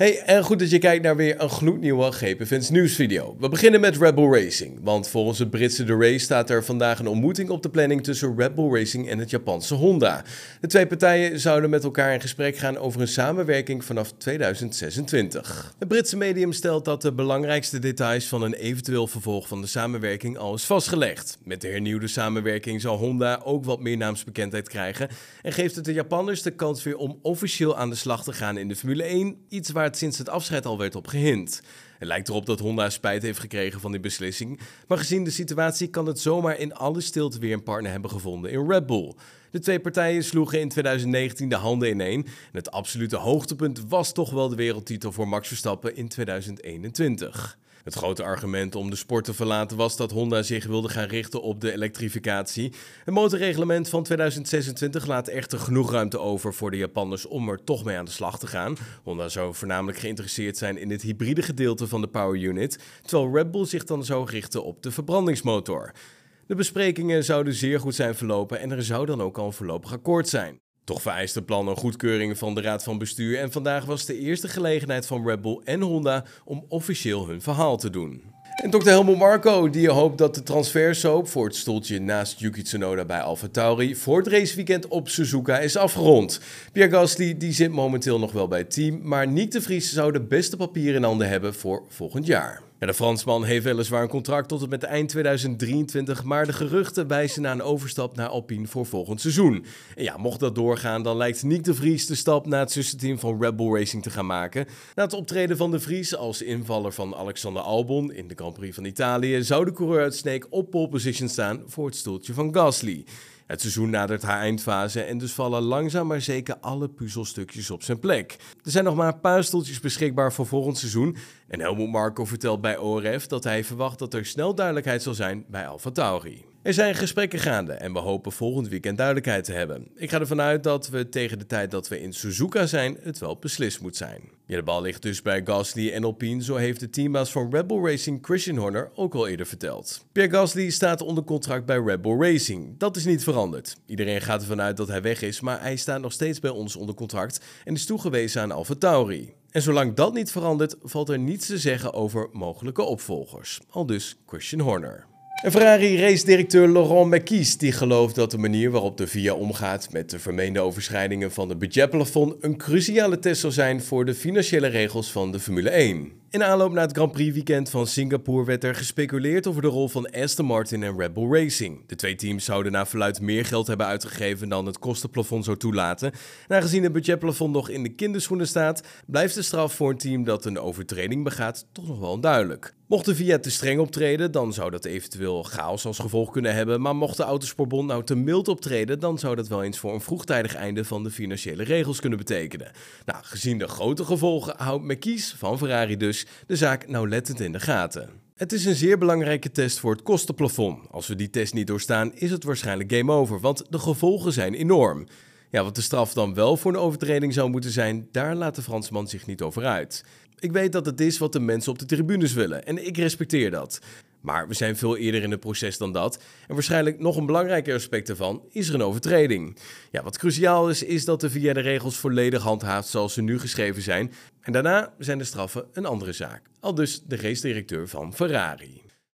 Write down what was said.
Hey, en goed dat je kijkt naar weer een gloednieuwe GP nieuwsvideo. We beginnen met Red Bull Racing, want volgens het Britse The Race staat er vandaag een ontmoeting op de planning tussen Red Bull Racing en het Japanse Honda. De twee partijen zouden met elkaar in gesprek gaan over een samenwerking vanaf 2026. Het Britse medium stelt dat de belangrijkste details van een eventueel vervolg van de samenwerking al is vastgelegd. Met de hernieuwde samenwerking zal Honda ook wat meer naamsbekendheid krijgen en geeft het de Japanners de kans weer om officieel aan de slag te gaan in de Formule 1, iets waar sinds het afscheid al werd op gehind. Het lijkt erop dat Honda spijt heeft gekregen van die beslissing, maar gezien de situatie kan het zomaar in alle stilte weer een partner hebben gevonden in Red Bull. De twee partijen sloegen in 2019 de handen ineen en het absolute hoogtepunt was toch wel de wereldtitel voor Max Verstappen in 2021. Het grote argument om de sport te verlaten was dat Honda zich wilde gaan richten op de elektrificatie. Het motorreglement van 2026 laat echter genoeg ruimte over voor de Japanners om er toch mee aan de slag te gaan. Honda zou voornamelijk geïnteresseerd zijn in het hybride gedeelte van de power unit, terwijl Red Bull zich dan zou richten op de verbrandingsmotor. De besprekingen zouden zeer goed zijn verlopen en er zou dan ook al een voorlopig akkoord zijn. Toch vereist het plan een goedkeuring van de Raad van Bestuur en vandaag was de eerste gelegenheid van Red Bull en Honda om officieel hun verhaal te doen. En Dr. Helmut Marco, die hoopt dat de transfersoap voor het stoeltje naast Yuki Tsunoda bij AlphaTauri voor het raceweekend op Suzuka is afgerond. Pierre Gasly die zit momenteel nog wel bij het team, maar Nick de Vries zou de beste papieren in handen hebben voor volgend jaar. De Fransman heeft weliswaar een contract tot en met eind 2023, maar de geruchten wijzen naar een overstap naar Alpine voor volgend seizoen. En ja, mocht dat doorgaan, dan lijkt Nick de Vries de stap naar het zussenteam van Red Bull Racing te gaan maken. Na het optreden van de Vries als invaller van Alexander Albon in de Grand Prix van Italië, zou de coureur uit Snake op pole position staan voor het stoeltje van Gasly. Het seizoen nadert haar eindfase en dus vallen langzaam maar zeker alle puzzelstukjes op zijn plek. Er zijn nog maar een paar stoeltjes beschikbaar voor volgend seizoen en Helmut Marco vertelt bij ORF dat hij verwacht dat er snel duidelijkheid zal zijn bij AlphaTauri. Er zijn gesprekken gaande en we hopen volgend weekend duidelijkheid te hebben. Ik ga ervan uit dat we tegen de tijd dat we in Suzuka zijn, het wel beslist moet zijn. Ja, de bal ligt dus bij Gasly en Alpine, zo heeft de teambaas van Red Bull Racing Christian Horner ook al eerder verteld. Pierre Gasly staat onder contract bij Red Bull Racing. Dat is niet veranderd. Iedereen gaat ervan uit dat hij weg is, maar hij staat nog steeds bij ons onder contract en is toegewezen aan AlphaTauri. En zolang dat niet verandert, valt er niets te zeggen over mogelijke opvolgers. Al dus Christian Horner. Ferrari-race-directeur Laurent Mekies die gelooft dat de manier waarop de VIA omgaat met de vermeende overschrijdingen van het budgetplafond een cruciale test zal zijn voor de financiële regels van de Formule 1. In aanloop naar het Grand Prix weekend van Singapore werd er gespeculeerd over de rol van Aston Martin en Red Bull Racing. De twee teams zouden naar verluid meer geld hebben uitgegeven dan het kostenplafond zou toelaten. En aangezien het budgetplafond nog in de kinderschoenen staat, blijft de straf voor een team dat een overtreding begaat toch nog wel onduidelijk. Mocht de VIA te streng optreden, dan zou dat eventueel chaos als gevolg kunnen hebben. Maar mocht de Autosportbond nou te mild optreden, dan zou dat wel eens voor een vroegtijdig einde van de financiële regels kunnen betekenen. Nou, gezien de grote gevolgen houdt McKees van Ferrari dus de zaak nauwlettend in de gaten. Het is een zeer belangrijke test voor het kostenplafond. Als we die test niet doorstaan, is het waarschijnlijk game over, want de gevolgen zijn enorm. Ja, wat de straf dan wel voor een overtreding zou moeten zijn, daar laat de Fransman zich niet over uit. Ik weet dat het is wat de mensen op de tribunes willen en ik respecteer dat. Maar we zijn veel eerder in het proces dan dat. En waarschijnlijk nog een belangrijker aspect daarvan is er een overtreding. Ja, wat cruciaal is, is dat de VIA de regels volledig handhaaft zoals ze nu geschreven zijn. En daarna zijn de straffen een andere zaak. Al dus de race-directeur van Ferrari.